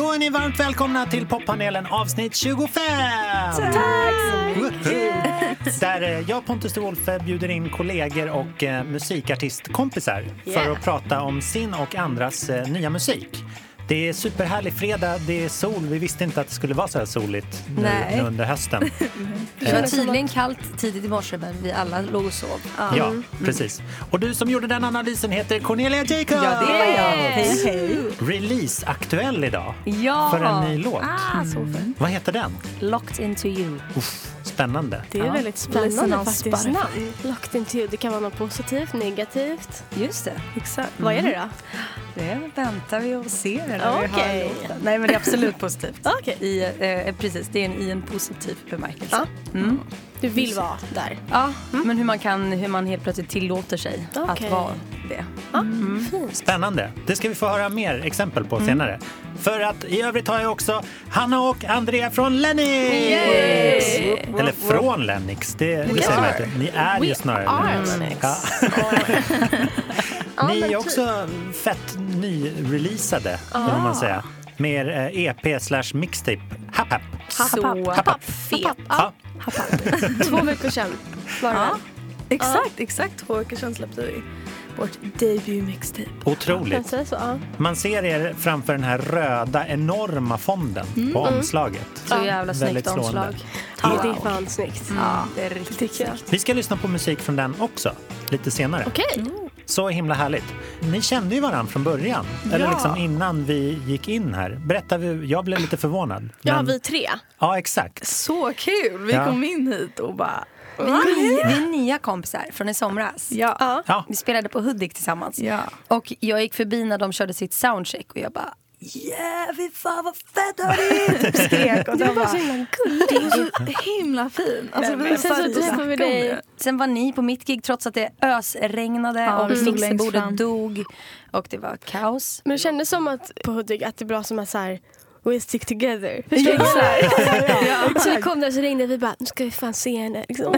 Då är ni varmt välkomna till poppanelen avsnitt 25! Tack så mycket! Där eh, jag, Pontus de Wolfe, bjuder in kollegor och eh, musikartistkompisar Yeah. för att prata om sin och andras eh, nya musik. Det är superhärlig fredag, det är sol. Vi visste inte att det skulle vara så här soligt nu, Nej. nu under hösten. Det var tydligen kallt tidigt i morse men vi alla låg och sov. Ja, precis. Och du som gjorde den analysen heter Cornelia Jacob! Ja, det var jag. Hej, hej. Release-aktuell idag Ja! för en ny låt. Ah, så fint. Vad heter den? Locked into you. Uff, spännande. Det är Ja. väldigt spännande faktiskt. Namn. Locked into you. Det kan vara något positivt, negativt. Just det. Exakt. Vad är det då? Det väntar vi och ser när vi hör låten. Nej men det är absolut positivt. Okej. I, eh, precis, det är en, i en positiv bemärkelse. Mm. Du vill vara där. Ja, men hur man, kan, hur man helt plötsligt tillåter sig Okej. att vara det. Fint. Spännande. Det ska vi få höra mer exempel på senare. För att i övrigt har jag också Hanna och Andrea från Lennox! Eller från Lennox, det, det säger man inte. Ni är ju We snarare are Lennox. Lennox. Ja. Ni men är typ. också fett nyreleasade, kan man säga. Med eh, EP slash mixtape, Happ Happ. Så Happ. fet. Ja. Två veckor sedan var det Ja. Exakt, exakt två veckor sedan släppte vi vårt debut mixtape. Kan Otroligt. säga så? Ja. Man ser er framför den här röda enorma fonden på omslaget. Så jävla snyggt Väldigt slående. omslag. Ja, Wow. det är fan snyggt. Ja, det är riktigt snyggt. Vi ska lyssna på musik från den också, lite senare. Okej. Så himla härligt. Ni kände ju varandra från början, eller Ja. liksom innan vi gick in här. Berätta, vi- jag blev lite förvånad. Ja, Men- vi tre. Ja, exakt. Så kul! Vi Ja. kom in hit och bara... Vi är, nya, vi är nya kompisar från i somras. Ja. Ja. Ja, Vi spelade på Hudik tillsammans. Ja. Och jag gick förbi när de körde sitt soundcheck och jag bara Yeah, fy fan vad fett hörni! Typ skrek och de är bara så himla gullig. Du är så himla fin. Alltså, Nej, sen så träffade vi dig. det. Sen var ni på mitt gig trots att det ösregnade Ja, och mixerbordet dog och det var kaos. Men det kändes som att på Hudik att det var som att så här We stick together. Förstår du? Ja, Så vi kom där så ringde vi bara, nu ska vi fan se henne. Liksom.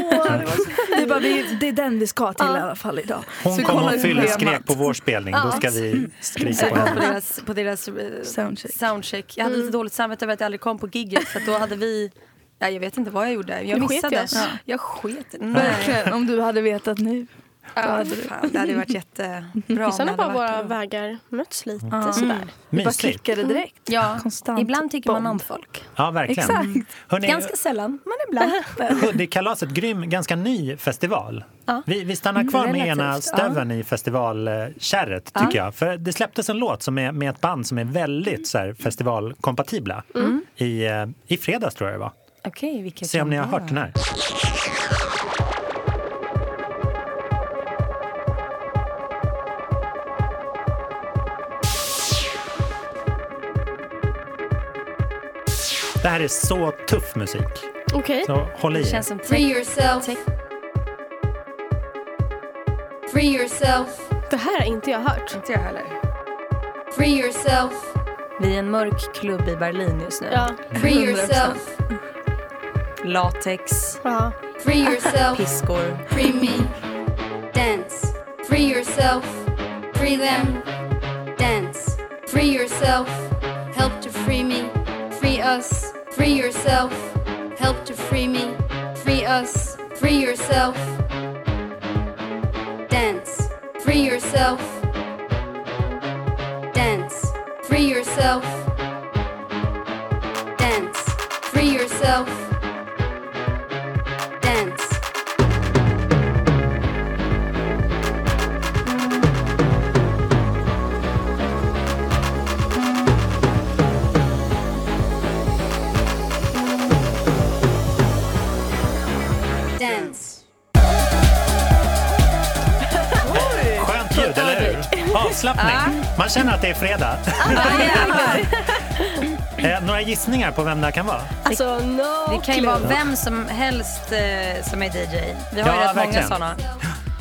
Det, bara, vi, det är den vi ska till Ja. i alla fall idag. hon Så kom och fylleskrek på vår spelning. Då ska vi skrika Jag på kom på henne. deras, på deras eh, Soundcheck. soundcheck. Jag hade lite dåligt samvete över att jag aldrig kom på gigget för då hade vi Ja, jag vet inte vad jag gjorde. Jag Du sket missade. oss. Ja. Jag sket. Nej. Verkligen, om du hade vetat nu. Ja, fan, det hade varit jättebra. bara hade varit våra vägar mötts lite Ja. sådär. Vi bara Mysigt. klickade direkt. Ja, Konstant ibland tycker man bond. om folk. Ja, verkligen. Exakt. Hörrni, Ganska sällan, men ibland. Hudikkalaset, grym, ganska ny festival. Ja. Vi, vi stannar kvar med ena relativt, stöven i festivalkärret, tycker jag. För det släpptes en låt som är med ett band som är väldigt så här, festivalkompatibla. I, eh, I fredags tror jag det var. Okej, vilket Se om ni har hört den här. Det här är så tuff musik. Okej. Så håll i er. känns som Free yourself. Free yourself. Det här har inte jag hört. Inte jag heller. Free yourself. Vi är en mörk klubb i Berlin just nu. Ja. Free yourself. Latex, ja. Free yourself. piskor. Free me. Dance. Free yourself. Free them. Dance. Free yourself. Help to free me. Free us. Free yourself. Help to free me. Free us. Free yourself. Dance. Free yourself. Dance. Free yourself. Dance. Free yourself. Man känner att det är fredag. eh, några gissningar på vem det här kan vara? Alltså no Det kan ju vara vem som helst eh, som är DJ. Vi har Ja, ju rätt verkligen. många sådana.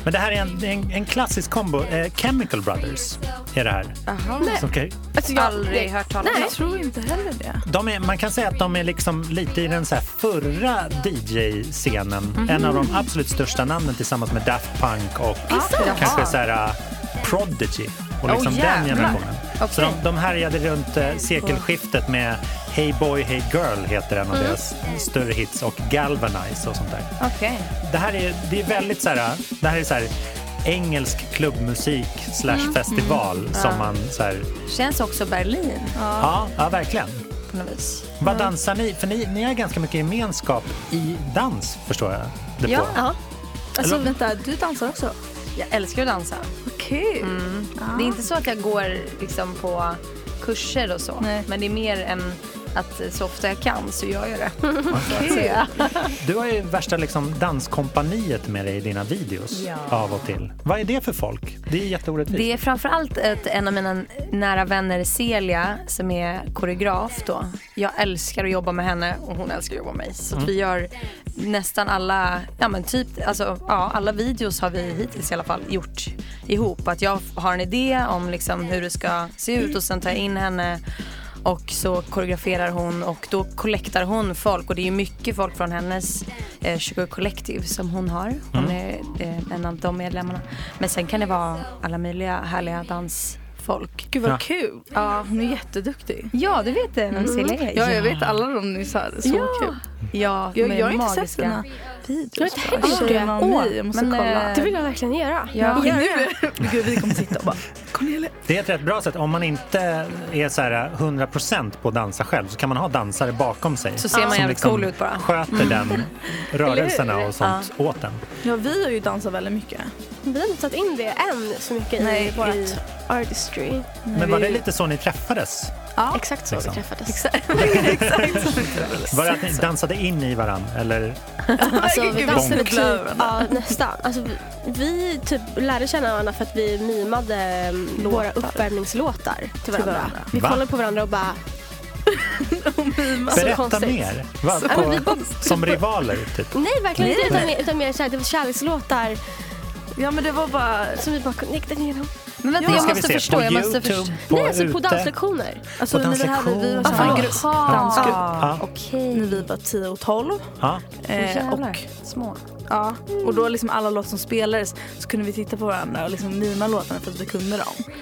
Men det här är en, en, en klassisk kombo. Eh, Chemical Brothers är det här. Som kan- Alltså, jag, Aldrig hört talas Nej. om. Jag tror inte heller det. De är, man kan säga att de är liksom lite i den så här förra DJ-scenen. En av de absolut största namnen tillsammans med Daft Punk och kanske så här, uh, Prodigy. Och liksom Oh, den generationen. Så de, de härjade runt eh, sekelskiftet med Hey Boy Hey Girl heter en av Mm. deras större hits och Galvanize och sånt där. Okej. Det här är, det är väldigt så här, det här är så här engelsk klubbmusik slash Mm. festival som man så här, Känns också Berlin ja, ja verkligen. på något vis. Vad dansar ni? För ni, ni har ganska mycket gemenskap i dans förstår jag det Ja. på. Ja. Alltså vänta, du dansar också? Jag älskar att dansa. Okej. Det är inte så att jag går liksom på kurser och så. Nej. Men det är mer än att så ofta jag kan så gör jag det. Säga. Du har ju värsta liksom danskompaniet med dig i dina videos Ja. av och till. Vad är det för folk? Det är jätteorättvist. Det är framförallt ett, en av mina nära vänner, Celia, som är koreograf. Då. Jag älskar att jobba med henne och hon älskar att jobba med mig. Så att vi gör nästan alla, ja men typ, alltså, ja, alla videos har vi hittills i alla fall gjort ihop. Att jag har en idé om liksom hur det ska se ut och sen tar jag in henne och så koreograferar hon och då kollektar hon folk och det är ju mycket folk från hennes eh, Sugar Collective som hon har. Hon är eh, en av de medlemmarna. Men sen kan det vara alla möjliga härliga dansfolk. Gud vad Ja. kul. Ja, hon är jätteduktig. Ja, du vet Celia är? Ja, jag vet alla de ni sa. Så Ja. kul. Ja, Jag, jag har inte sett magiska. Videos. Jag har inte bara. heller gjort det. Mig, Jag måste Men, kolla. eh, Det vill jag verkligen göra. Ja. Gör det. gud, vi kommer sitta och bara Cornelia. Det är ett rätt bra sätt. Om man inte är så här 100% på att dansa själv så kan man ha dansare bakom sig. Så ser man som jävligt cool ut bara. sköter den rörelserna och sånt åt den. Ja, vi har ju dansat väldigt mycket. Vi har inte tagit in det än så mycket Nej, i vårt i- artistry. Men var det lite så ni träffades? Ja, Exakt så Liksom. vi träffades. exakt. exakt. Var det att ni dansade in i varandra? Eller? Alltså, vi dansade typ, ja, nästan. Alltså, vi, typ lärde känna varandra för att vi mimade um, våra uppvärmningslåtar till varandra. varandra. Vi Va? kollade på varandra och bara... Berätta mer. Va? På, som rivaler, typ? Nej, verkligen inte. Utan mer, utan mer så här, det var kärlekslåtar Ja, men det var bara... som vi bara connectade igenom. Men vänta, Nu jag måste förstå. På Jag måste förstå. på Nej, alltså på danslektioner. Alltså, På när vi hade, vi var Aha. grupp, Jaha. dansgrupp. Ja. Okej. När vi var 10 och 12. Ja. Eh, och, Små. ja, och då liksom alla låtar som spelades så kunde vi titta på varandra och liksom mima låtarna för att vi kunde dem.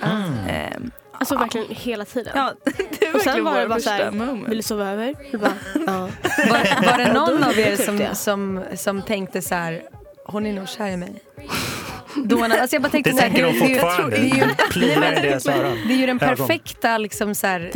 Eh, Alltså verkligen hela tiden. ja, det och sen var det bara såhär, vill du sova över? Bara, ja. Var, var det någon av er Typ som, som, som tänkte så här, hon är nog kär i mig? Då, när- alltså jag bara tänkte Det här, tänker de det är ju- fortfarande. Det är ju, det är ju den perfekta liksom, så här,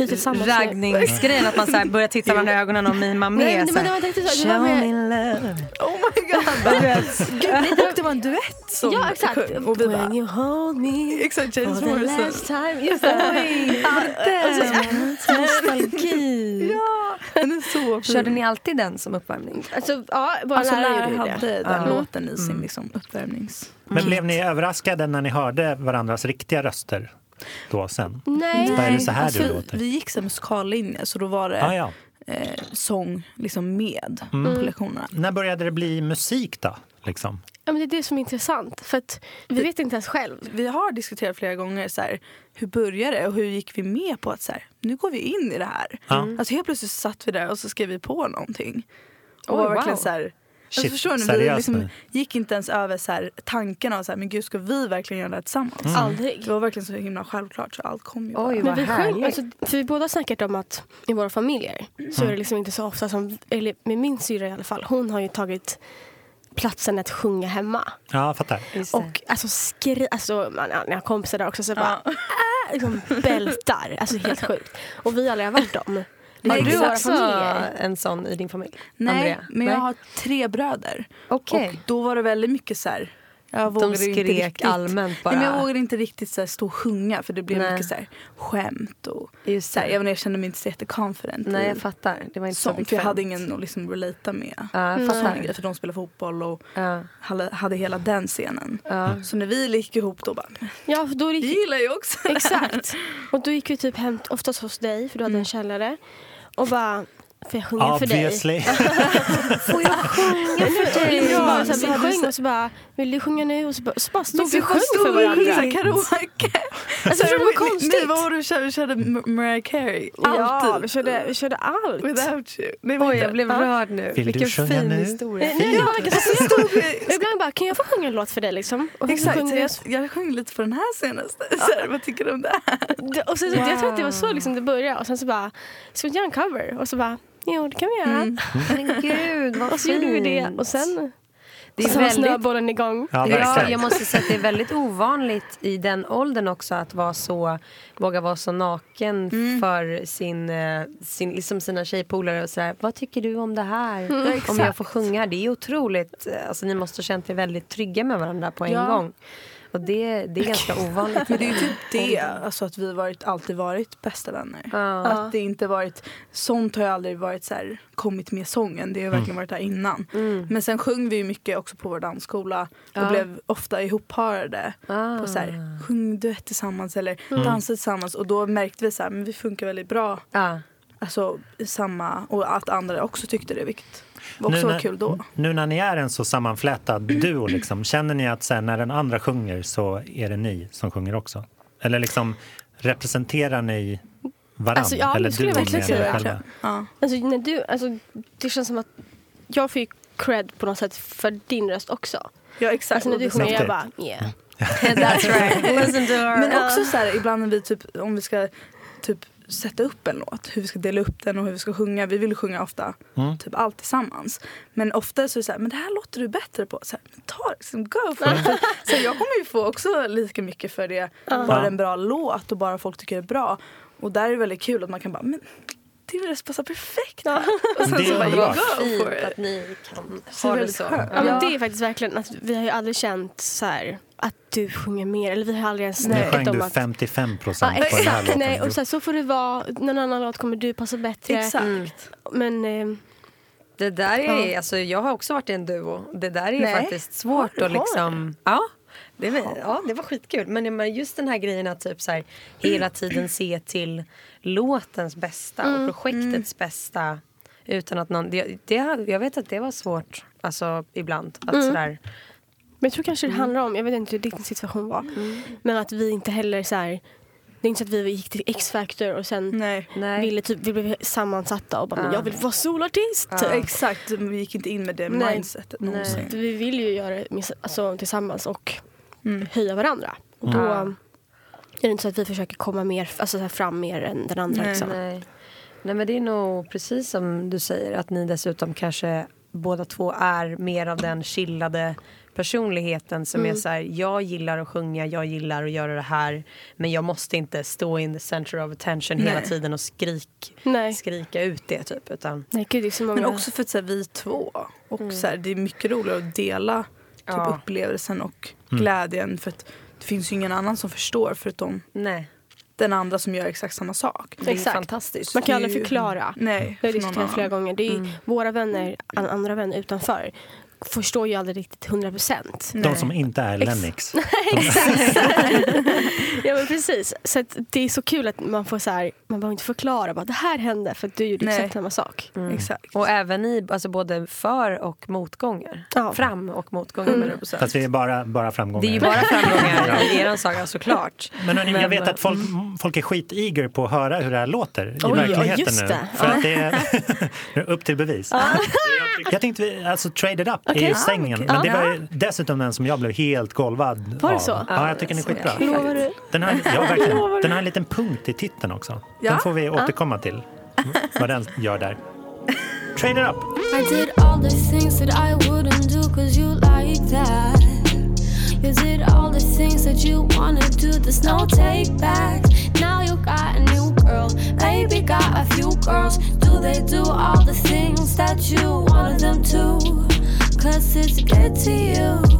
raggningsgrejen, att man så här, börjar titta varandra i ögonen och mima med. Nej, men så det här, riktigt så. Det var Show me love. Oh my god! Gud, och det var en duett som ja, exakt. Och vi bara, When you hold me exakt, for James the Morrison. last time. Just det. Nostalgi. Ja, den är så fin. Körde ni alltid den som uppvärmning? Alltså, ja, våra Alltså lärare lärare gjorde hade det. den Ja. låten i sin liksom, uppvärmnings... Men blev ni överraskade när ni hörde varandras riktiga röster då sen? Nej. Vad är det så här alltså, du låter? Vi gick så här musikallinje så då var det Ah, ja. eh, sång liksom med Mm. på lektionerna. När började det bli musik då? Liksom? Ja, men det är det som är intressant. För att vi vet inte ens själv. Vi har diskuterat flera gånger så här, hur började det och hur gick vi med på att så här, nu går vi in i det här. Ja. Alltså helt plötsligt satt vi där och så skrev vi på någonting. Och Oj, var verkligen wow. så här, Shit, alltså förstår ni, vi liksom gick inte ens över så här, tankarna och så här, men gud ska vi verkligen göra det här tillsammans? Mm. Aldrig. Det var verkligen så himla självklart så allt kom ju Oj, bara. Men vi själv, alltså, för vi båda snackat om att i våra familjer så är det liksom inte så ofta som, eller med min syra i alla fall, hon har ju tagit platsen att sjunga hemma. Ja, fattar. Och alltså skri, alltså man, ja, jag har kompisar där också så bara Ja. äh, liksom bältar. Alltså helt sjukt. Och vi aldrig har varit dem. Har du också en sån i din familj? Nej, Andrea? men jag har tre bröder. Okej. Och då var det väldigt mycket så här. Jag De vågade inte skrek riktigt, allmänt bara. Nej, men jag vågade inte riktigt så här, stå och sjunga för det blev Nej. mycket så här, skämt och Just så här, det. jag, inte, jag kände mig inte så jätteconfident Nej, jag fattar. Det var inte så sånt. För jag hade ingen att liksom relata med. Ja, jag Nej. Såna fattar. grejer, för de spelar fotboll och Ja, hade, hela den scenen. ja. Så när vi gick ihop då bara, Ja, då vi gick, gillar ju också det här." exakt. Och då gick vi typ hem oftast hos dig för du hade en källare. Och bara Får jag sjunga för dig? Obviously. Får jag sjunga för dig? Ja, bara, så vi du sjöng och så bara, vill du sjunga nu? Och så bara, så bara stod vi Vi och sjöng för varandra. Karaoke. Alltså, du vad konstigt? Nej, vad var det du körde? Du körde Mariah Carey. Ja, Alltid. vi körde, vi körde allt. Without you. Nej, Oj, jag blev Ja. rörd nu. Vill du Vilken sjunga fin nu? historia. Nej, det var det? Stod vi- Och Ibland bara, kan jag få sjunga en låt för dig liksom? Och Exakt, vi. jag, jag sjöng lite på den här senaste. Så här, vad tycker du om det här? Det- Och så, Jag tror att det var så liksom det började. Och sen så bara, ska vi inte göra en cover? Och så bara, jo det kan vi göra. Mm. Men gud, vad Och så gjorde vi det. fint. Och sen Det så är var väldigt snöbollen igång. Ja, Ja, jag måste säga att det är väldigt ovanligt i den åldern också att vara så, våga vara så naken för sin, eh, sin, liksom sina tjejpolare och sådär. Vad tycker du om det här? Om jag får sjunga. Det är otroligt. eh, Alltså, ni måste ha känt er väldigt trygga med varandra på en Ja. gång. Och det, det är ganska ovanligt. Men det är ju typ det, alltså att vi varit, alltid varit bästa vänner. Ja. Att det inte varit, sånt har ju aldrig varit så här, kommit med sången. Det har verkligen varit där innan. Men sen sjöng vi ju mycket också på vår dansskola och Ja. blev ofta ihopparade. Ah. På så här, sjung duett tillsammans eller dansa tillsammans. Och då märkte vi så här, men vi funkar väldigt bra. Ja. Alltså samma, och att andra också tyckte det, vilket var också Nu när- kul då. Nu när ni är en så sammanflätad duo, liksom, känner ni att sen när den andra sjunger så är det ni som sjunger också? Eller liksom representerar ni varandra? Alltså, ja, eller duon verkligen säga. Ja. Alltså, när du, alltså, det känns som att jag får ju cred på något sätt för din röst också. ja exakt. Alltså när du sjunger jag bara yeah. That's right. Listen to her. Men också så här, ibland när vi typ, om vi ska typ sätta upp en låt, hur vi ska dela upp den och hur vi ska sjunga. Vi vill sjunga ofta Mm. typ allt tillsammans. Men ofta så är det så här, men det här låter du bättre på. Så här, men ta det, liksom, go for it. Så jag kommer ju få också lika mycket för det, bara en bra låt och bara folk tycker det är bra. Och där är det väldigt kul att man kan bara, men röst passar perfekt här. Och sen Det så är bara, you underbart. go att ni kan Så ha det så. skönt. Ja, men Ja. det är faktiskt verkligen att vi har ju aldrig känt så här att du sjunger mer. Eller vi har aldrig ens Nu snackat sjöng om du att 55 procent Ja, på den här exakt. låten. Nej, och så, här, så får det vara. En annan låt kommer du passa bättre. Exakt. Men eh, Det där är, alltså, jag har också varit i en duo. Det där är Nej. faktiskt svårt att liksom... Ja. Det var, ja, det var skitkul. Men just den här grejen att typ så här, hela tiden se till låtens bästa och projektets bästa. Utan att någon, det, det, jag vet att det var svårt alltså, ibland. Att sådär, Men jag tror kanske det handlar om, jag vet inte hur din situation var, men att vi inte heller så här, det är inte så att vi gick till X-Factor och sen Nej. nej. ville typ, vi blev sammansatta och bara, men jag vill vara solartist. Så, exakt, vi gick inte in med det Nej. mindsetet Nej. någonsin. Vi vill ju göra det alltså, tillsammans och Mm. höja varandra. Och då Ja. är det inte så att vi försöker komma mer, alltså, här, fram mer än den andra. Nej. liksom. Nej. Nej men det är nog precis som du säger att ni dessutom kanske båda två är mer av den chillade personligheten som är så här, jag gillar att sjunga, jag gillar att göra det här men jag måste inte stå in the center of attention hela Nej. tiden och skrik, Nej. skrika ut det typ utan Nej, gud, det är så många. Men också för att så här, vi två. Och så här, det är mycket roligare att dela typ, Ja. upplevelsen och glädjen. För att det finns ju ingen annan som förstår förutom nej. den andra som gör exakt samma sak. Det är Exakt. fantastiskt. Man kan är aldrig ju- förklara. Nej, har jag någon diskuterat flera gånger. Det är ju våra vänner, an- andra vänner utanför förstår ju aldrig riktigt 100 procent. De som inte är Lennox. Ja men precis. Så att det är så kul att man får så här, man behöver inte förklara bara det här hände för att du gjorde Nej. exakt samma sak. Exakt. Och även i alltså både för och motgångar. Ja. Fram och motgångar på så. Fast vi är bara, bara framgångar. Det är bara framgångar i er saga såklart. Men, hörni, jag Men- vet att folk, folk är skiteager på att höra hur det här låter i Oj, ja, verkligheten just nu. det. För att det är upp till bevis. Jag tänkte vi, alltså Trade It Up är Okej. ju sängen. Men det var ju dessutom den som jag blev helt golvad Var det av. så? Ja, jag tycker den är skitbra. Lovar? Den har, ja, verkligen. Den har en liten punkt i titeln också. Den Ja. får vi återkomma till. Vad den gör där. Trade It Up! I did all the things that I wouldn't do cause you like that. You did all the things that you wanna do, there's no take back. Now you got a new girl, maybe got a few girls. They do all the things that you wanted them to? Cause it's good to you.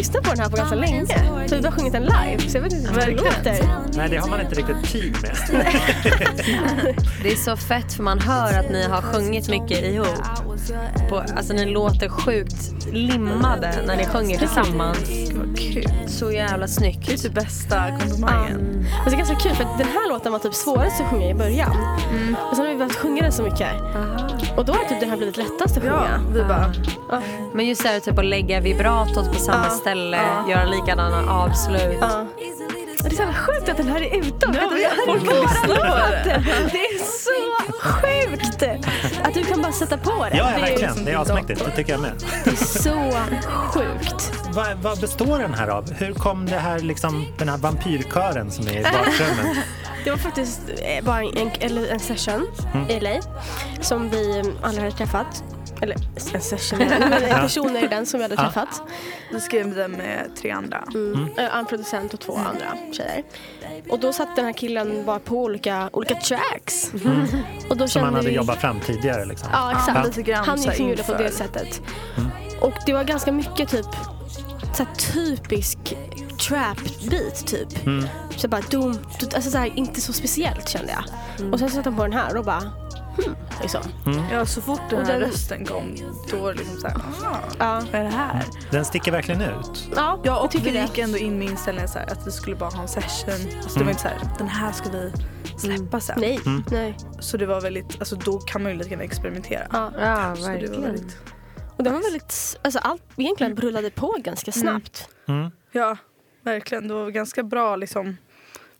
Lyssnat på den här på ganska länge. Så du har sjungit den live, så jag vet inte hur det låter. Nej, det har man inte riktigt tid med. Det är så fett för man hör att ni har sjungit mycket ihop. På, alltså ni låter sjukt limmade när ni sjunger tillsammans. Vad kul. Så jävla Det är snyggt. typ bästa komplimangen. Men det är ganska kul för den här låten var typ svårast att sjunga i början. Och sen har vi börjat sjunga den så mycket. Och då har typ den här blivit lättast att Ja, sjunga. vi bara, Men just det här typ att lägga vibratot på samma Ja. ställe, Ja. göra likadana avslut. Ja. Och Det är så jävla sjukt att den här är ute. Ja, har hade folk lyssnar på det. Sjukt att du kan bara sätta på den. Ja, det, är, verkligen. Det är asmäktigt. Det tycker jag med. det är så sjukt. Vad, vad består den här av? Hur kom det här, liksom, den här vampyrkören som är i bakgrunden? Det var faktiskt eh, bara en, en session i LA som vi alla hade träffat. Eller en session, men personer i den som vi hade Ja. träffat. vi skrev den med tre andra. Mm. Eh, En producent och två andra tjejer. Och då satt den här killen bara på olika, olika tracks. Och då Som man kände hade vi- jobbat fram tidigare. Liksom. Ja, exakt. grann Han så gick här som gjorde på det sättet. Och det var ganska mycket typ så här typisk trap-beat typ. Mm. Så bara dum, dum, alltså så här, inte så speciellt kände jag. Och sen satte han på den här och bara hmm, liksom. Ja, så fort den här den- rösten kom, då var det liksom såhär, Ja, vad är det här? Den sticker verkligen ut. ja, Ja, jag och tycker vi det. gick ändå in med inställningen så här, att vi skulle bara ha en session. Alltså, det var inte så här, den här ska vi släppa sen. Nej, nej. Så det var väldigt, alltså då kan man ju lite grann experimentera. Ja. Ja, Så det var verkligen. väldigt, Och den var väldigt, alltså allt egentligen rullade på ganska snabbt. Mm. ja, verkligen. Det var ganska bra liksom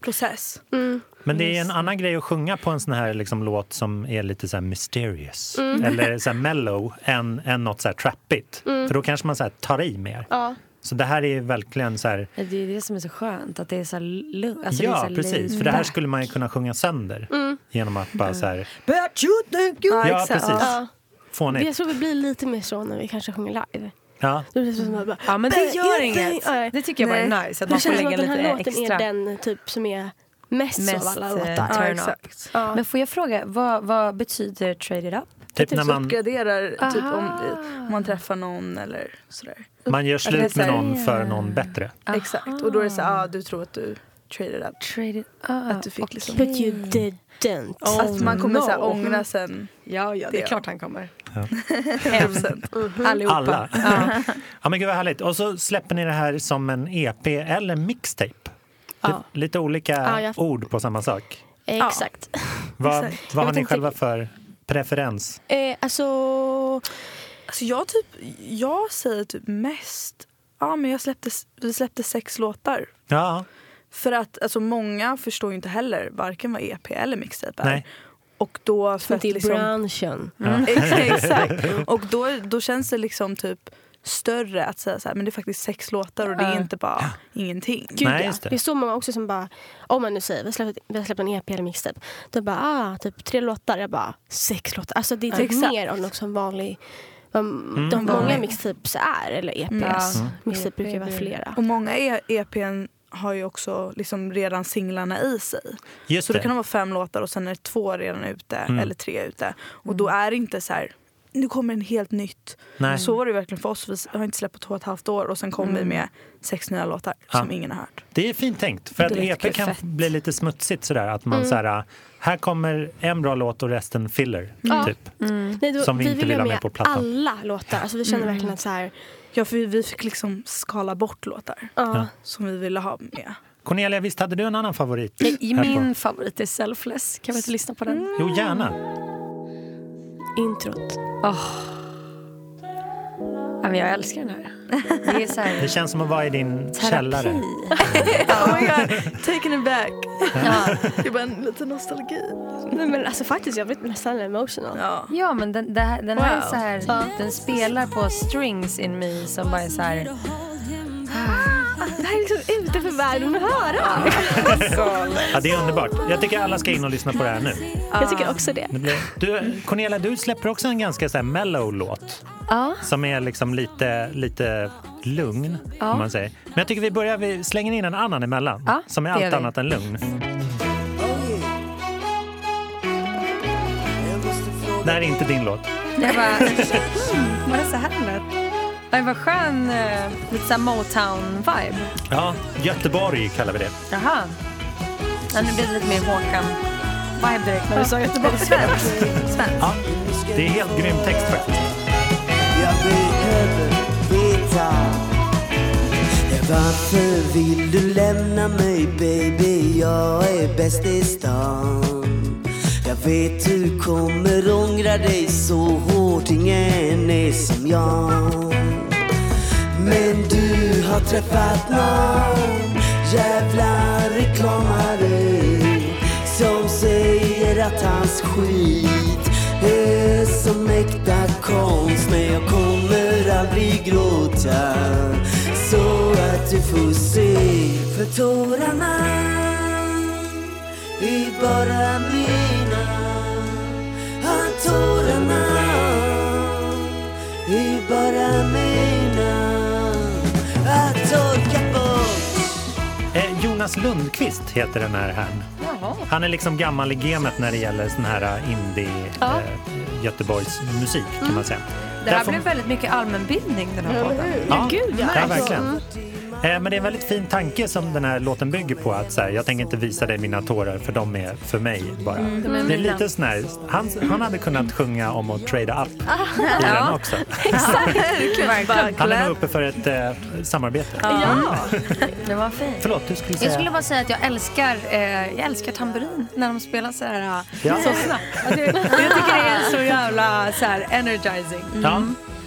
process. Mm. Men det är en annan grej att sjunga på en sån här liksom, låt som är lite så här mysterious eller så här mellow än, än något så här trappigt. För då kanske man så här tar i mer. Ja. Så det här är verkligen så här... Det är det som är så skönt, att det är så lugnt. Alltså ja, så här precis. För det här skulle man ju kunna sjunga sönder genom att bara så här... But you think you... Ja, exakt. precis. Ja. Jag Fånigt. tror vi blir lite mer så när vi kanske sjunger live. Ja. Blir det som att bara, Ja, men det "But gör inget. think-" Ja, Det tycker jag bara är nice, att Det man får lägga att den här lite låten extra. är den typ som är mest, Mest, av alla eh, låtar. Ja. Ja. Men får jag fråga, vad, vad betyder trade it up? Typ Typ när så man, uppgraderar typ om, Aha. om man träffar någon eller sådär. man gör det slut så med här- någon för någon bättre. Exakt. Och då är det så ah, du tror att du traded up. Trade it up. Att du fick liksom- But you didn't. att man kommer no. så här, ångra sen. Ja, ja, det är klart han kommer. Ja. Hem. Allihopa. Alla. Ja. Ja, men gud vad härligt. Och så släpper ni det här som en EP eller mixtape. Ja. Lite olika Ja, jag- ord på samma sak. Exakt. Vad, Exakt. vad Jag har ni själva för preferens? Eh, alltså, Alltså jag typ, jag säger typ mest, ja men jag släppte, vi släppte sex låtar. Ja, För att alltså många förstår ju inte heller varken vad EP eller mixtape är. nej. Och då för att till liksom, branschen. Ja. Exakt. Och då, då känns det liksom typ större att säga så här, men det är faktiskt sex låtar och det är Ja. inte bara ingenting. Gud, Nej, ja. just det. det är så många också som bara, om man nu säger vi har släppt, vi har släppt en EP eller mixtape. Då bara, ah, typ tre låtar. Jag bara, sex låtar. Alltså det är typ Exakt. mer av något som vanlig, vad Mm. de många mixtapes är. Eller EPs. Ja. Mixtape brukar ju vara EP. flera. Och många E- EPn har ju också liksom redan singlarna i sig. Just Så det det. kan vara fem låtar och sen är två redan ute Mm. eller tre ute. Och då är det inte så här, nu kommer en helt nytt. Nej. Så var det verkligen för oss. Vi har inte släppt på två och ett halvt år och sen kom vi med sex nya låtar Ja. som ingen har hört. Det är fint tänkt. För att Det EP jättekul. kan Fett. bli lite smutsigt sådär. Att man så här, här kommer en bra låt och resten filler. Ja. Typ. Nej, då, Som vi inte vill vill ha ha med med på plattan. alla låtar. Alltså vi känner verkligen att så här, Ja, för vi, fick liksom skala bort låtar ja. som vi ville ha med. Cornelia, visst hade du en annan favorit? På? min favorit är Selfless. Kan vi inte lyssna på den? Jo, gärna. introt. Ja, men jag älskar den här. Det är så här Det känns som att vara i din källare. terapi. Oh my god, taken it back. Ja. Det är bara en liten nostalgi. Nej, men alltså faktiskt, jag blir nästan emotional. Ja. Ja, men den, här, den här är Wow. så här, den spelar på strings in me som bara är så här. Det här är liksom ute för världen att höra. Ja, det är underbart. Jag tycker alla ska in och lyssna på det här nu. Jag tycker också det. Du, Cornelia, du släpper också en ganska så här mellow låt Ja, som är liksom lite, lite lugn. Ja. Om man säger. Men jag tycker vi börjar, vi slänger in en annan emellan Ja, som är allt annat än lugn. Det här är inte din låt. jag bara, hmm, var det så här det lät? Det var skön, eh, lite såhär Motown-vibe. Ja, Göteborg kallar vi det. Jaha. Ja, nu blir det lite mer Håkan-vibe direkt när du sa Göteborg. Svensk. Svensk. Ja, det är helt grym text faktiskt. Varför vill du lämna mig baby? Jag är bäst i stan. Jag vet du kommer ångra dig så hårt Ingen är som jag. Men du har träffat någon jävla reklamare som säger att hans skit är som äkta konst. Men jag kommer aldrig gråta så att du får se För tårarna är bara mina Ja, tårarna är bara mina Att torka bort Eh, Jonas Lundqvist heter den här herrn. Han är liksom gammal i gamet när det gäller sån här indie Ja. eh, Göteborgs musik kan man säga. Det här Därför- blev väldigt mycket allmänbildning den här podden. Ja, Gud, ja. ja verkligen. Eh, Men det är en väldigt fin tanke som den här låten bygger på. Att så här, jag tänker inte visa dig mina tårar för de är för mig bara. Mm, det är lite sån här, han, han hade kunnat sjunga om att trada upp i den också. Verkligen. Han är nog uppe för ett eh, samarbete. Ja. Det var fint. Förlåt, du skulle Jag säga... skulle bara säga att jag älskar, eh, jag älskar tamburin när de spelar så här eh, Ja. så snabbt. Jag tycker det är så jävla så här energizing. Ja,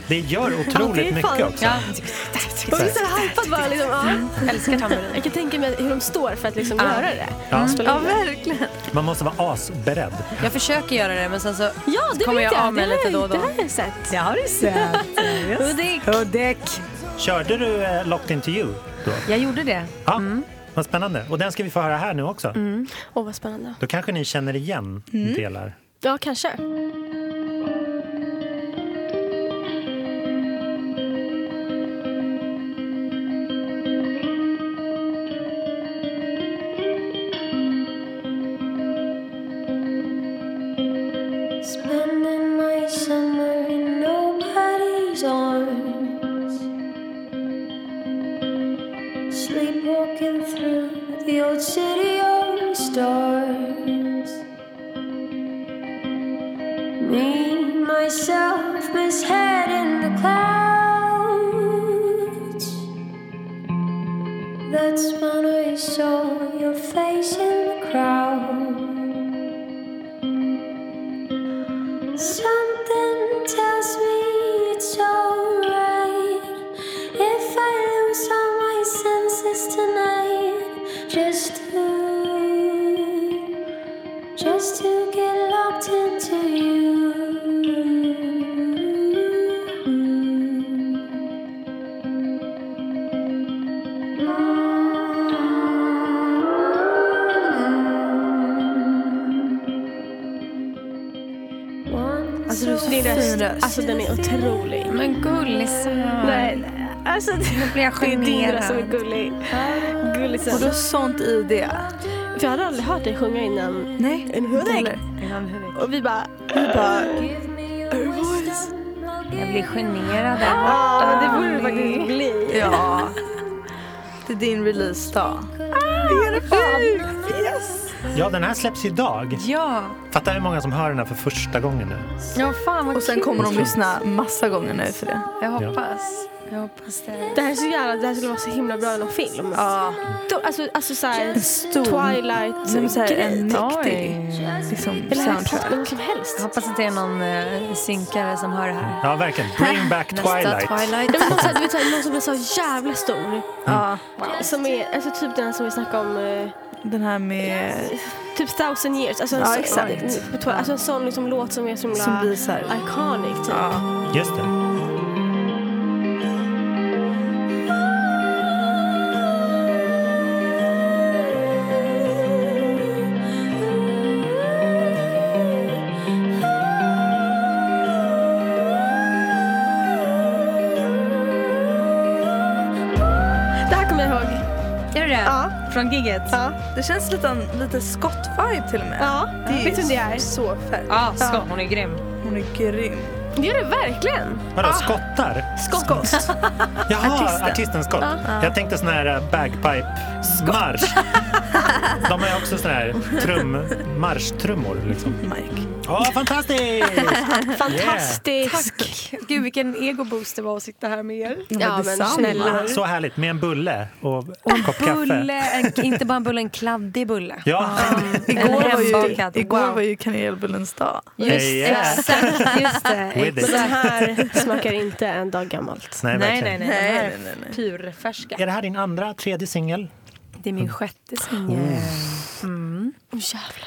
det gör Ja, det otroligt mycket också. Ja. Så hypat bara liksom. Ja. Älskar tamburin. Jag kan tänka mig hur de står för att liksom Ja. göra det. Ja. Ja, verkligen. Man måste vara asberedd. Jag försöker göra det men sen så Ja, det kommer jag jag. av mig lite då och då. Det har jag sett. Det har du sett. Hudik. Hudik. Körde du eh, Locked Into You då? Jag gjorde det. Ja, vad spännande. Och den ska vi få höra här nu också. Åh, vad spännande. Då kanske ni känner igen delar. Ja, kanske. Alltså du är så fin röst, alltså den är otrolig. Men gullisar. Nej, alltså det blir jag det är din röst som är generad. gullig. Gullig Och du har sånt i det. För jag hade aldrig hört dig sjunga innan. Nej, En heller. Och vi bara... Du bara, Jag blir generad där Ja, borta. det borde du faktiskt bli. ja. Det är din releasedag. Ja, den här släpps idag. Ja. Fatta hur många som hör den här för första gången nu. Ja, fan vad Och sen kul. kommer de lyssna massa gånger nu för det. Jag hoppas. Jag hoppas det. Det här är så jävla, det här skulle vara så himla bra i någon film. Ja. Då, alltså, alltså såhär. Twilight men så här, en grej. mäktig liksom, Eller soundtrack. vad som helst. Jag hoppas att det är någon eh, synkare som hör det här. Ja, verkligen. Bring back Nästa Twilight. Twilight. Ja, men någon, såhär, du vet, såhär, någon som blir så jävla stor. Ja, Som är, alltså typ den som vi snackade om, eh, den här med... typ thousand years. Alltså en, Ja, sån- exakt. alltså en sån liksom låt som är så himla Som blir så här... iconic typ. Ja. Just det. Det Gigget? Ja. Det känns lite, lite Scott-vibe till och med. Ja, Det är vet du vem det är? så fett. Ja, Scott. Hon är grym. Hon är grym. Det gör det verkligen. Vadå, skottar? Skott. Jaha, Artisten. artisten Skott. Jag tänkte sån här äh, bagpipe-marsch. De har ju också sån här trum, marschtrummor. Liksom. Mike. Åh, fantastiskt! Fantastisk. Gud vilken egoboost det var att sitta här med er. Ja, men snälla. Så härligt med en bulle och en kopp kaffe. Bulle, en, inte bara en bulle, en kladdig bulle. Ja, Igår var ju, igår var ju kanelbullens dag. Just, Yeah. exakt, just det. With den här smakar inte en dag gammalt. nej, Nej, nej, nej. Här Nej, nej, nej. är purfärska. Är det här din andra, tredje singel? Det är min sjätte singel. Mm. Oh.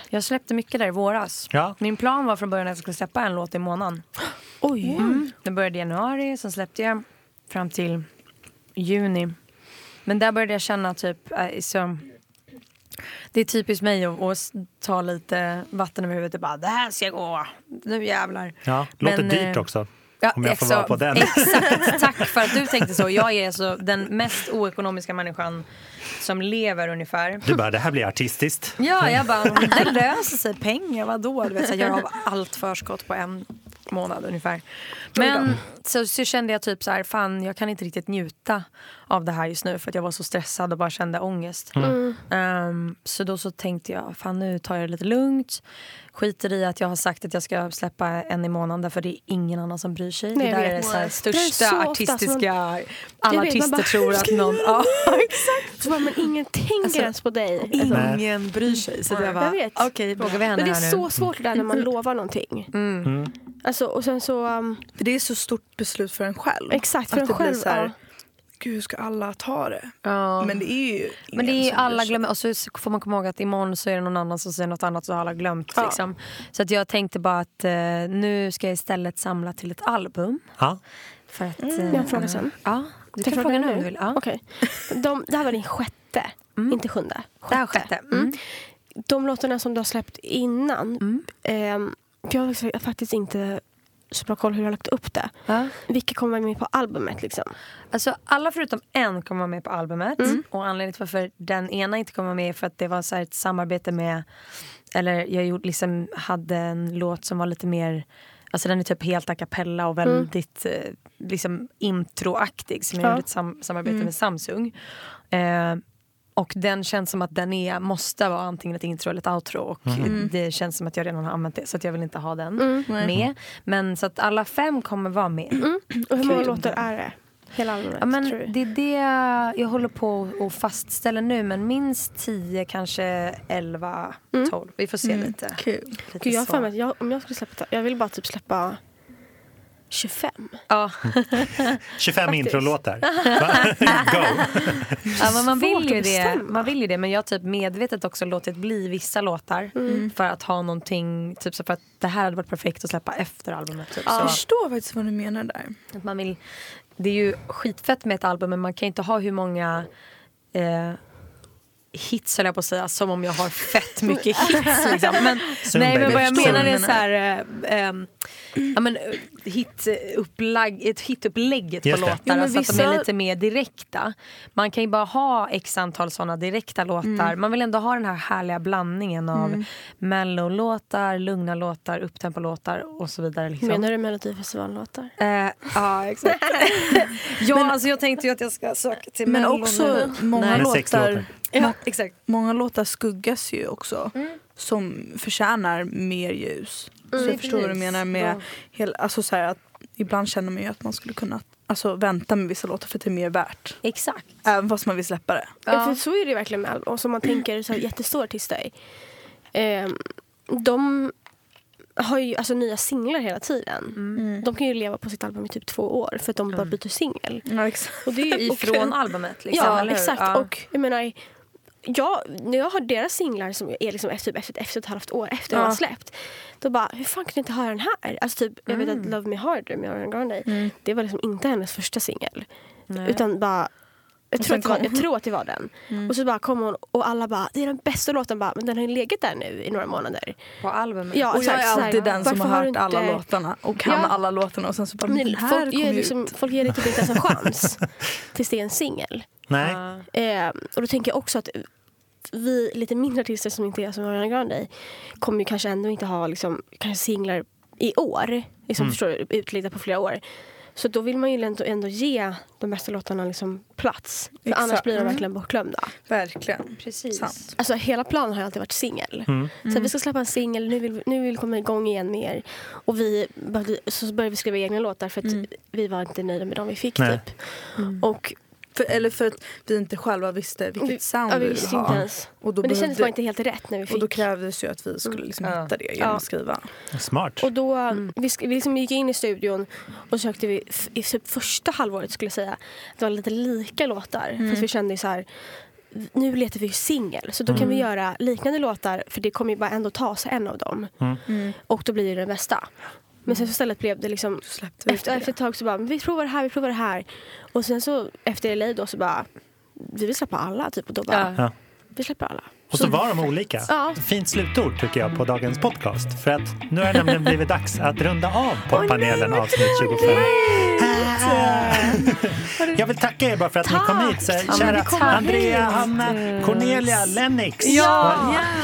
Jag släppte mycket där i våras. Ja. Min plan var från början att jag skulle släppa en låt i månaden. Oj. Mm. Den började i januari, sen släppte jag fram till juni. Men där började jag känna typ, äh, så, det är typiskt mig att, att ta lite vatten över huvudet och bara det här ska gå, nu jävlar. Ja, låter Men, dyrt eh, också. Ja, Om jag får vara på den. Exakt, tack för att du tänkte så. Jag är alltså den mest oekonomiska människan som lever ungefär. Du bara, det här blir artistiskt. Ja, jag bara, det löser sig. Pengar, vadå? Du vet, så jag gör av allt förskott på en månad ungefär. Men så, så kände jag typ så här, fan jag kan inte riktigt njuta av det här just nu för att jag var så stressad och bara kände ångest. Ehm, så då så tänkte jag, fan nu tar jag det lite lugnt. Skiter i att jag har sagt att jag ska släppa en i månaden för det är ingen annan som bryr sig. Nej, det jag där är det så här Det är största så ofta artistiska... som- alla vet, man artister bara, tror "Hur att någon... Ja, Så bara, men ingen tänker Alltså, ens på dig. Alltså, ingen bryr sig. Så jag bara, okej, vågar vi henne Men det är här nu? så svårt det där när man lovar någonting. Mm. Alltså, och sen så... um, För det är så stort beslut för en själv. exakt, för att en det blir själv. så här, ja. Gud, hur ska alla ta det? Ja. Men det är ju Men det är alla glömmer, och så får man komma ihåg att imorgon så är det någon annan som säger något annat så har alla glömt. Ja. Liksom. Så att jag tänkte bara att eh, nu ska jag istället samla till ett album. Ja. För att, Jag har eh, en fråga sen. Ja, du kan jag fråga fråga nu om du vill. Ja. Okej. De, det här var din sjätte, inte sjunde. Det här sjätte. Mm. De låtarna som du har släppt innan, Mm. för jag har faktiskt inte så bra koll hur du har lagt upp det. Ja. Vilka kommer med på albumet? Liksom? Alltså, alla förutom en kommer vara med på albumet. Mm. Och anledningen till varför den ena inte kommer med är för att det var så här ett samarbete med... Eller jag gjorde, liksom, hade en låt som var lite mer... Alltså den är typ helt a cappella och väldigt eh, liksom introaktig som jag Ja. gjorde ett sam- samarbete med Samsung. Eh, och den känns som att den är, måste vara antingen ett intro eller ett outro. Och det känns som att jag redan har använt det så att jag vill inte ha den med. Men så att alla fem kommer vara med. Och hur många låtar är det? Hela albumet? Ja, men det är det jag håller på att fastställa nu. Men minst 10, kanske 11, 12. Vi får se lite. Kul. lite Gud, jag har för mig att jag, om jag skulle släppa jag vill bara typ släppa 25. Ja. 25 Faktiskt. introlåtar. Go! ja, men man vill ju det. Man vill ju det. Men jag har typ medvetet också låtit bli vissa låtar. För att ha någonting, typ så för att det här hade varit perfekt att släppa efter albumet. Typ. Jag Så förstår faktiskt vad du menar där. att man vill, det är ju skitfett med ett album men man kan inte ha hur många eh, hits höll jag på att säga som om jag har fett mycket hits. Liksom. Men, nej men vad jag menar är du så här, eh, ehm, ja, men, eh, ett hitupplägget på Just det. låtar. Men alltså att de är vissa- lite mer direkta. Man kan ju bara ha x antal såna direkta låtar. Man vill ändå ha den här härliga blandningen av mellolåtar, lugna låtar, upptempo-låtar och så vidare. Liksom. Menar du Melodifestivallåtar? Eh, ja, exakt. ja, alltså jag tänkte ju att jag ska söka till Men också nu. många Nej. Låtar. Ja, exakt. många låtar skuggas ju också. Som förtjänar mer ljus. så jag förstår vad du menar med Bra. hel, alltså så här att ibland känner man ju att man skulle kunna alltså, vänta med vissa låtar för att det är mer värt. Exakt. Även fast man vill släppa det. Ja. För så är det verkligen med album. Och som man tänker så här, jättestora artister. Ehm, de har ju alltså nya singlar hela tiden. De kan ju leva på sitt album i typ två år för att de bara byter singel. Ja, exakt. Och det är ju Ifrån albumet. Liksom, Ja, exakt. Ja. Och jag menar, jag, när jag har deras singlar som är liksom efter, typ efter, efter ett halvt år efter Ja. de har släppt. Då bara, hur fan kan du inte höra den här? Alltså typ, jag vet att Love Me Harder med Ariana Grande, det var liksom inte hennes första singel. Utan bara, jag tror, kom- jag tror att det var den. Och så bara kom hon och alla bara, det är den bästa låten, bara, men den har ju legat där nu i några månader. På albumet. Ja, Och jag är alltid den som har hört alla inte- låtarna och kan Ja. alla låtarna och sen så bara, men Men den här folk, ger kom ju liksom, ut. folk ger det typ inte ens en chans tills det är en singel. Nej. Eh, och då tänker jag också att vi lite mindre artister som inte är som Ariana Grande kommer ju kanske ändå inte ha liksom, kanske singlar i år. Liksom, Mm. förstår du, utlagda på flera år. Så då vill man ju ändå, ändå ge de bästa låtarna liksom plats. För Exakt. annars blir de Mm. verkligen bortglömda. Verkligen. Precis. Sant. Alltså hela planen har alltid varit singel. Mm. Så vi ska släppa en singel, nu vill, nu vill vi komma igång igen med er. Och vi, började- så började vi skriva egna låtar för att vi var inte nöjda med de vi fick Nej. typ. Och För, eller för att vi inte själva visste vilket vi, sound ja, vi vi ville ha. ens. Och då, Men det kändes bara inte helt rätt när vi och då fick. krävdes ju att vi skulle liksom Ja. hitta det genom Ja. att skriva. Smart. Och då, vi, sk- vi liksom gick in i studion och sökte vi i typ första halvåret skulle jag säga. Det var lite lika låtar. För att vi kände ju så här, nu letar vi ju singel. Så då kan vi göra liknande låtar för det kommer ju bara ändå ta sig en av dem. Mm. Och då blir det den bästa. Men sen så istället blev det liksom Släppte efter, efter ett tag så bara, vi provar det här, vi provar det här. Och sen så efter LA då så bara, vi vill släppa alla typ. Och då bara, Ja. Ja. vi släpper alla. Och så var de olika. Ja. Fint slutord tycker jag på dagens podcast. För att nu har det nämligen blivit dags att runda av poddpanelen avsnitt 25. Jag vill tacka er bara för att ni kom hit. Så Ja, kära vi kom Andrea, hit. Hanna, Cornelia, Lennox. Ja.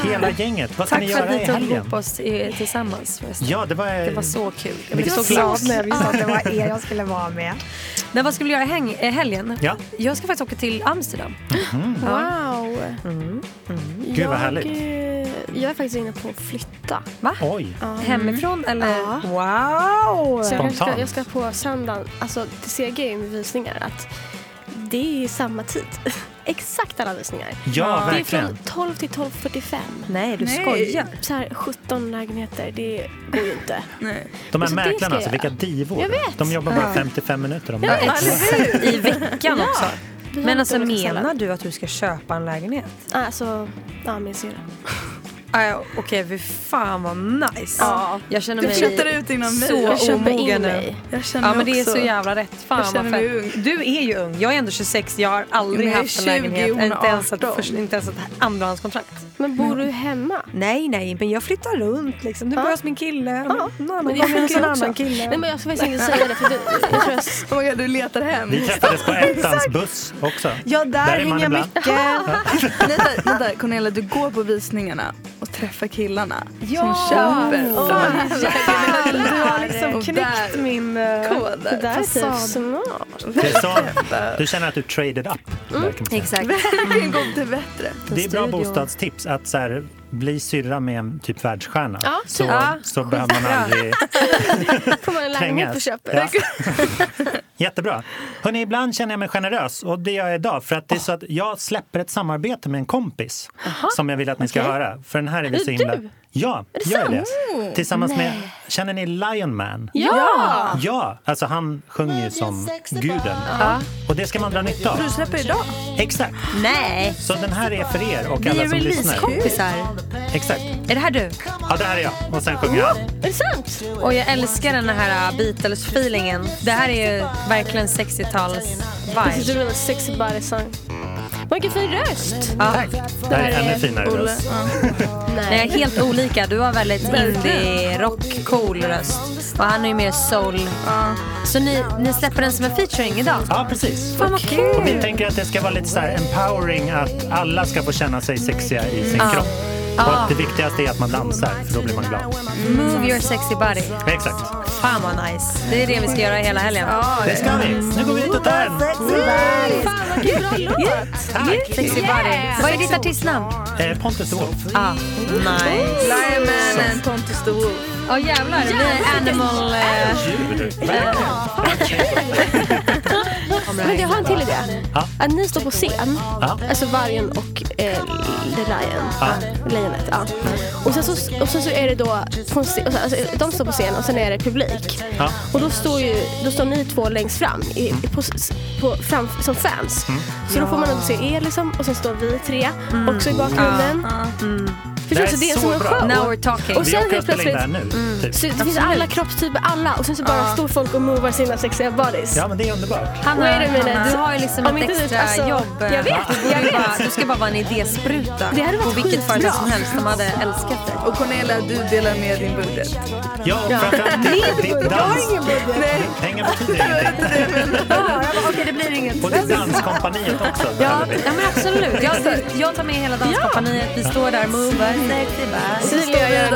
och Hela gänget. Vad ska Tack ni för göra att i ni tog helgen? ihop oss i, tillsammans. förresten. Ja, det var, Det var så kul. Jag blev så glad när jag visste att det var er jag skulle vara med. Men vad ska vi göra i eh, helgen? Ja. Jag ska faktiskt åka till Amsterdam. Wow! Gud, vad härligt. eh, Jag är faktiskt inne på att flytta. Oj, Ja. Hemifrån eller? Ja. Wow! Så jag ska, jag ska på söndagen, alltså det ser jag ju med visningar att det är samma tid. Exakt alla visningar. ja Det är verkligen. från 12 till 12.45. Nej, du Nej. skojar. Så här 17 lägenheter, det går ju inte. Nej. De här Så det ska mäklarna, alltså, vilka divor. Jag vet. De jobbar bara 55 minuter om Ja, dagen. I veckan också. Men alltså menar du att du ska köpa en lägenhet? Alltså, ja min syrra. Ah, Okej, fy fan vad nice. Ja. Jag känner Du mig flyttar ut innan mig. så Jag köper in omogen nu. Jag känner Ja men det är så jävla rätt. Fan Jag känner mig ung. Du är ju ung. Jag är ändå 26. Jag har aldrig Men jag haft en 20, lägenhet. Inte ens, ett, 18. först, inte ens ett andrahandskontrakt. Men bor du hemma? Nej, nej, men jag flyttar runt liksom. Du Ja. bor hos min kille. Någon Men annan det gång hos en annan kille. Nej men jag ska faktiskt inte säga det för du, jag tror jag, Oh my God, du letar hem. Vi träffades på ettans buss också. Ja, där, Där hänger jag mycket. Vänta, Cornelia, du går på visningarna och träffar killarna Ja. som köper. Fan, du har liksom knäckt min uh, Koder. det där är typ smart. Det är så, du känner att du traded up. säga. Exakt. Verkligen gått till bättre. Det är bra bostadstips att så här, bli syrra med en typ världsstjärna. Ja, så, ja. så behöver man aldrig Får man en lägenhet på trängas. köpet? Ja. Jättebra. Hörrni, ibland känner jag mig generös och det gör jag idag för att det är så att jag släpper ett samarbete med en kompis som jag vill att ni ska Okej. höra. För den här är vi Är så det himla... du? Ja, det jag är sant? det. Tillsammans med, känner ni Lion Man? Ja! Ja, alltså han sjunger ju som guden. Ja. Och det ska man dra nytta av. Du släpper idag. Exakt. Nej, Så den här är för er och vi alla är som lyssnar. releasekompisar. Exakt. Är det här du? Ja, det här är jag. Och sen sjunger han. Är det sant? Och jag älskar den här uh, Beatles-feelingen. Det här är ju verkligen 60-tals This is vibe. a really sexy body song. Vilken fin röst! Ja. Det här är ännu finare Olle. röst. Nej, Nej. helt olika. Du har väldigt indie-rock, cool röst. Och han är ju mer soul. Så ni, ni släpper den som en featuring idag? Ja, precis. Fan vad Och vi kul! tänker att det ska vara lite så här empowering, att alla ska få känna sig sexiga i sin Ja. kropp. Att det viktigaste är att man dansar, för då blir man glad. Move your sexy body. Exakt. Fan vad nice. Det är det vi ska göra hela helgen. Det ska vi. Nu går vi ut och tar en. Fan vilken bra låt! Sexy body. Vad är ditt artistnamn? Eh, Pontus the Wolf. Ah, nice. Lion Man and Pontus the Wolf. Åh jävlar, det blir animal... Eh. Verkligen. Men jag har en till idé. Att ni står på scen, alltså vargen och eh, the lion, Ja. lejonet. Ja. Och, sen så, och sen så är det då, scen, och sen- alltså, de står på scen och sen är det publik. Ja. Och då står, ju, då står ni två längst fram i, Mm. på, på, fram, som fans. Så då får man ändå se er liksom, och sen står vi tre också i bakgrunden. Det Förstår du? Så det är är som så en bra. show. now we're talking. Och Vi sen åker och helt spelar in plötsligt det här nu. Typ. så det finns alla kroppstyper, alla. Och sen så bara står folk och movar sina sexiga bodies. Ja, men det är underbart. Hanna, Wait a minute. Hanna, du har ju liksom Om ett inte du- extra alltså, jobb. jag vet, Du, borde jag ju vet. Bara, du ska bara vara en idéspruta Det hade på varit vilket skitbra. företag som helst. De hade älskat det. Och Cornelia, du delar med din budget. Ja, och framförallt ditt, ditt dans. Pengar betyder ingenting. Okej, det blir inget. Och det danskompaniet också. Ja, behöver vi. ja men absolut. Jag, jag tar med hela danskompaniet. Vi står där, movar, sexy bad. Cecilia gör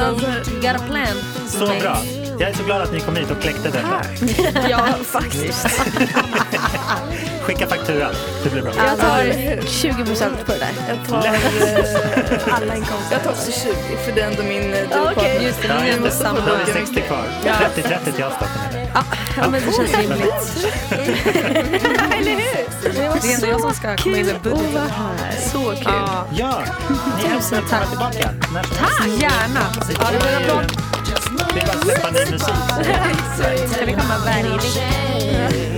Got a plan. Så bra. Jag är så glad att ni kom hit och kläckte detta. Ja, faktiskt. Skicka faktura, det blir bra. Jag tar 20 procent på det där. Jag tar, eh, Alla inkomster. jag tar också 20 för det är ändå min eh, Ja, okej. Just det, Ja, ni är just ändå det. samma. Då har vi 60 kvar. 30-30 till oss då. Ja, men det känns rimligt. Det är ändå jag som ska komma in med budgeten. Så kul. Ja. Ja, ni är hemskt välkomna tillbaka. Tack! Gärna. Ja, det blir en applåd. Det är bara att släppa ny musik. Ska vi komma varje vecka?